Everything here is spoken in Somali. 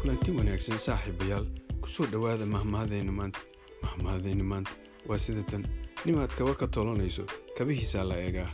kulanti wanaagsan saaxiibayaal ku soo dhowaada mahmahadayna maanta. Mahmahadayna maanta. Waa sida tan. Nimaad kaba ka tolanayso kabihiisaa la eegaa.